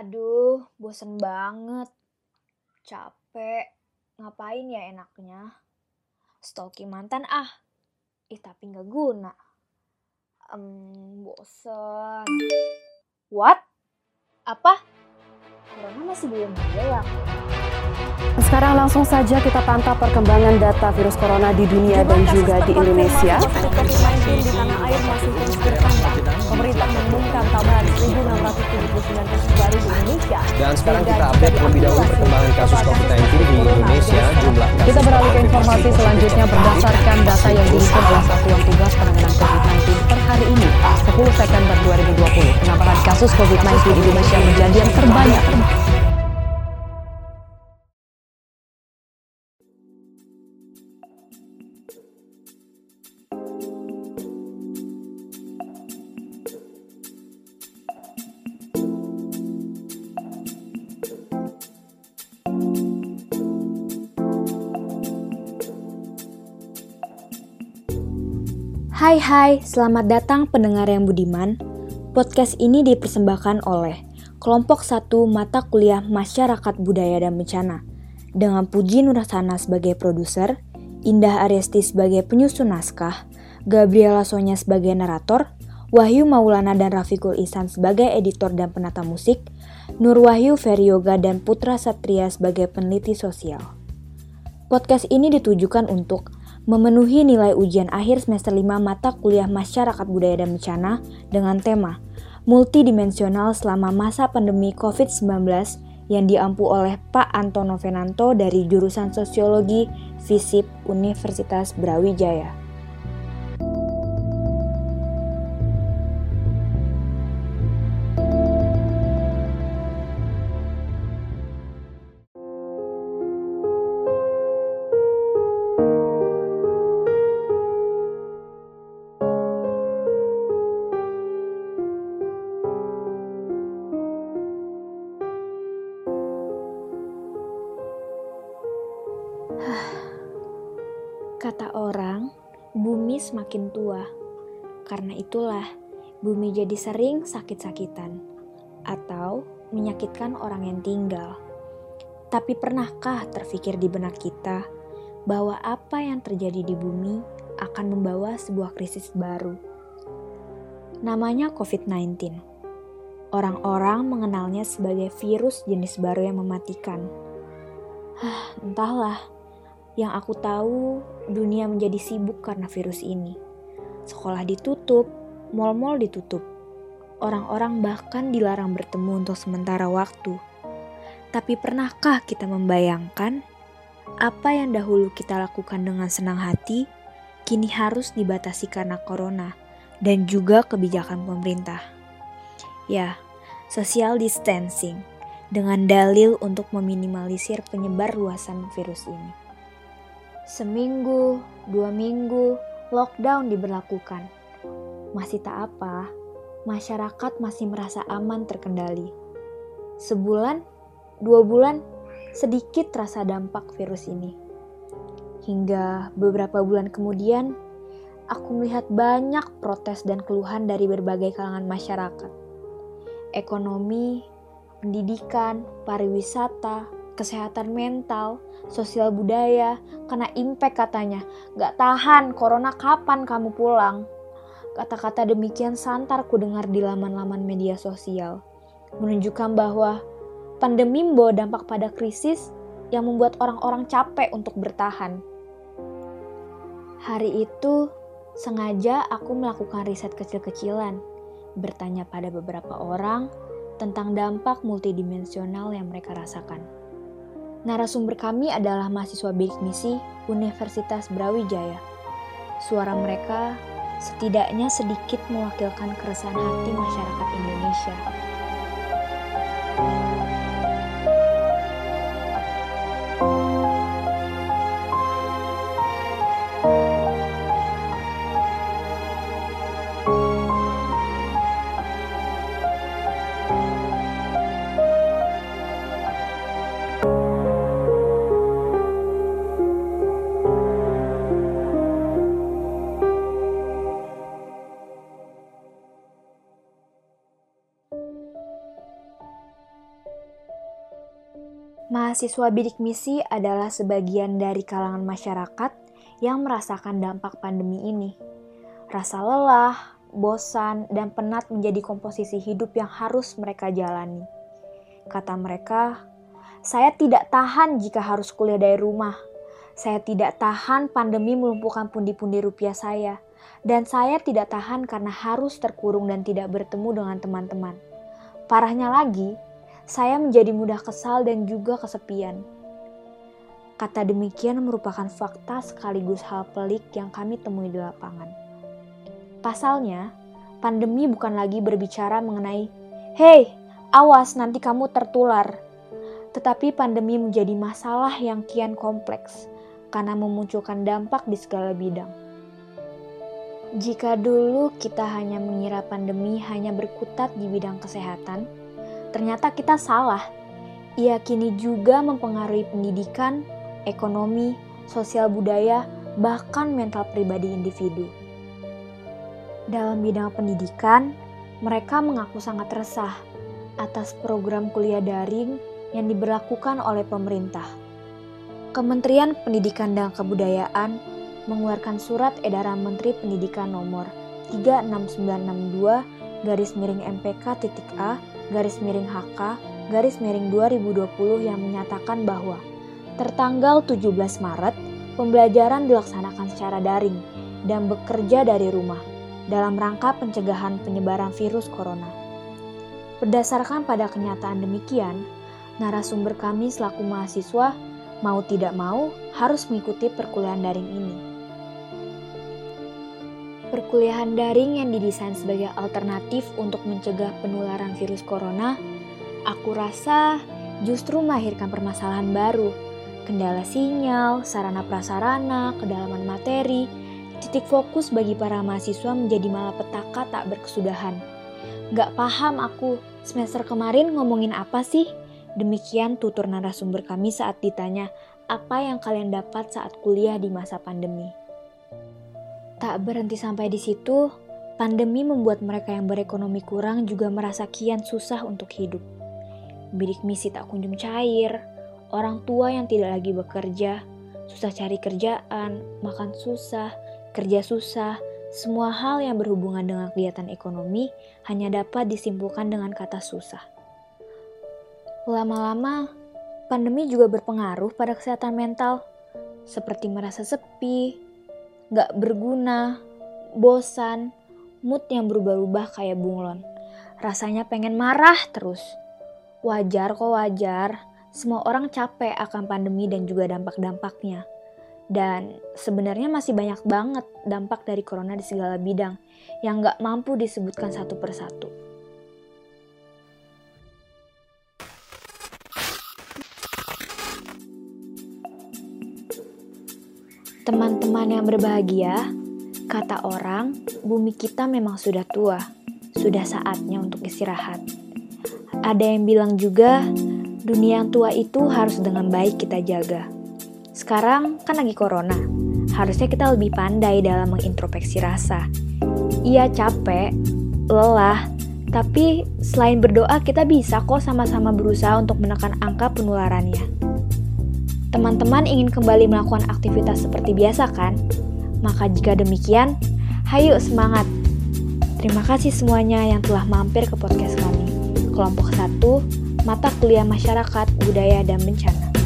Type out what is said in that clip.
Aduh, bosen banget. Capek. Ngapain ya enaknya? Stalking mantan ah. Ih, tapi nggak guna. Um, bosen. What? Apa? Corona masih belum hilang. Sekarang langsung saja kita pantau perkembangan data virus corona di dunia dan juga di Indonesia. COVID-19 di tanah air masih terus bertambah. Pemerintah mengumumkan tambahan 1.679 kasus baru di Indonesia. Dan sekarang kita update terlebih dahulu perkembangan kasus COVID-19 di Indonesia. Jumlah kasus Kita beralih ke informasi selanjutnya berdasarkan data yang dihimpun oleh Satuan Tugas Penanganan COVID-19 per hari ini, 10 September 2020. Penambahan kasus COVID-19 di Indonesia menjadi yang terbanyak. Hai hai, selamat datang pendengar yang budiman. Podcast ini dipersembahkan oleh Kelompok 1 Mata Kuliah Masyarakat Budaya dan Bencana dengan Puji Nurasana sebagai produser, Indah Ariesti sebagai penyusun naskah, Gabriela Sonya sebagai narator, Wahyu Maulana dan Rafiqul Ihsan sebagai editor dan penata musik, Nur Wahyu Feryoga dan Putra Satria sebagai peneliti sosial. Podcast ini ditujukan untuk memenuhi nilai ujian akhir semester 5 mata kuliah Masyarakat Budaya dan Bencana dengan tema Multidimensional selama masa pandemi COVID-19 yang diampu oleh Pak Antono Venanto dari jurusan Sosiologi FISIP Universitas Brawijaya. Kata orang, bumi semakin tua. Karena itulah, bumi jadi sering sakit-sakitan atau menyakitkan orang yang tinggal. Tapi pernahkah terfikir di benak kita bahwa apa yang terjadi di bumi akan membawa sebuah krisis baru? Namanya COVID-19. Orang-orang mengenalnya sebagai virus jenis baru yang mematikan. Entahlah. Yang aku tahu, dunia menjadi sibuk karena virus ini. Sekolah ditutup, mal-mal ditutup. Orang-orang bahkan dilarang bertemu untuk sementara waktu. Tapi pernahkah kita membayangkan apa yang dahulu kita lakukan dengan senang hati, kini harus dibatasi karena corona dan juga kebijakan pemerintah? Ya, social distancing dengan dalil untuk meminimalisir penyebar luasan virus ini. Seminggu, dua minggu, lockdown diberlakukan. Masih tak apa, masyarakat masih merasa aman terkendali. Sebulan, dua bulan, sedikit terasa dampak virus ini. Hingga beberapa bulan kemudian, aku melihat banyak protes dan keluhan dari berbagai kalangan masyarakat. Ekonomi, pendidikan, pariwisata, kesehatan mental, sosial budaya, kena impact katanya. Gak tahan, corona kapan kamu pulang? Kata-kata demikian santar ku dengar di laman-laman media sosial. Menunjukkan bahwa pandemi membawa dampak pada krisis yang membuat orang-orang capek untuk bertahan. Hari itu, sengaja aku melakukan riset kecil-kecilan, bertanya pada beberapa orang tentang dampak multidimensional yang mereka rasakan. Narasumber kami adalah mahasiswa bidik misi Universitas Brawijaya. Suara mereka setidaknya sedikit mewakilkan keresahan hati masyarakat Indonesia. Mahasiswa bidik misi adalah sebagian dari kalangan masyarakat yang merasakan dampak pandemi ini. Rasa lelah, bosan, dan penat menjadi komposisi hidup yang harus mereka jalani. Kata mereka, "Saya tidak tahan jika harus kuliah dari rumah. Saya tidak tahan pandemi melumpuhkan pundi-pundi rupiah saya, dan saya tidak tahan karena harus terkurung dan tidak bertemu dengan teman-teman." Parahnya lagi, saya menjadi mudah kesal dan juga kesepian. Kata demikian merupakan fakta sekaligus hal pelik yang kami temui di lapangan. Pasalnya, pandemi bukan lagi berbicara mengenai, "Hei, awas nanti kamu tertular." Tetapi pandemi menjadi masalah yang kian kompleks karena memunculkan dampak di segala bidang. Jika dulu kita hanya mengira pandemi hanya berkutat di bidang kesehatan, Ternyata kita salah. Ia kini juga mempengaruhi pendidikan, ekonomi, sosial budaya, bahkan mental pribadi individu. Dalam bidang pendidikan, mereka mengaku sangat resah atas program kuliah daring yang diberlakukan oleh pemerintah. Kementerian Pendidikan dan Kebudayaan mengeluarkan surat edaran Menteri Pendidikan nomor 36962 garis miring MPK titik A garis miring HK garis miring 2020 yang menyatakan bahwa tertanggal 17 Maret pembelajaran dilaksanakan secara daring dan bekerja dari rumah dalam rangka pencegahan penyebaran virus corona. Berdasarkan pada kenyataan demikian, narasumber kami selaku mahasiswa mau tidak mau harus mengikuti perkuliahan daring ini. Perkuliahan daring yang didesain sebagai alternatif untuk mencegah penularan virus corona, aku rasa justru melahirkan permasalahan baru. Kendala sinyal, sarana prasarana, kedalaman materi, titik fokus bagi para mahasiswa menjadi malapetaka tak berkesudahan. Gak paham aku, semester kemarin ngomongin apa sih? Demikian tutur narasumber kami saat ditanya apa yang kalian dapat saat kuliah di masa pandemi. Tak berhenti sampai di situ, pandemi membuat mereka yang berekonomi kurang juga merasa kian susah untuk hidup. Bidik misi tak kunjung cair, orang tua yang tidak lagi bekerja, susah cari kerjaan, makan susah, kerja susah, semua hal yang berhubungan dengan kegiatan ekonomi hanya dapat disimpulkan dengan kata susah. Lama-lama, pandemi juga berpengaruh pada kesehatan mental, seperti merasa sepi, gak berguna, bosan, mood yang berubah-ubah kayak bunglon. Rasanya pengen marah terus. Wajar kok wajar, semua orang capek akan pandemi dan juga dampak-dampaknya. Dan sebenarnya masih banyak banget dampak dari corona di segala bidang yang gak mampu disebutkan satu persatu. Teman-teman yang berbahagia, kata orang, bumi kita memang sudah tua, sudah saatnya untuk istirahat. Ada yang bilang juga, dunia yang tua itu harus dengan baik kita jaga. Sekarang kan lagi corona, harusnya kita lebih pandai dalam mengintrospeksi rasa. Iya capek, lelah, tapi selain berdoa kita bisa kok sama-sama berusaha untuk menekan angka penularannya. Teman-teman ingin kembali melakukan aktivitas seperti biasa kan? Maka jika demikian, hayu semangat! Terima kasih semuanya yang telah mampir ke podcast kami. Kelompok 1, Mata Kuliah Masyarakat, Budaya, dan Bencana.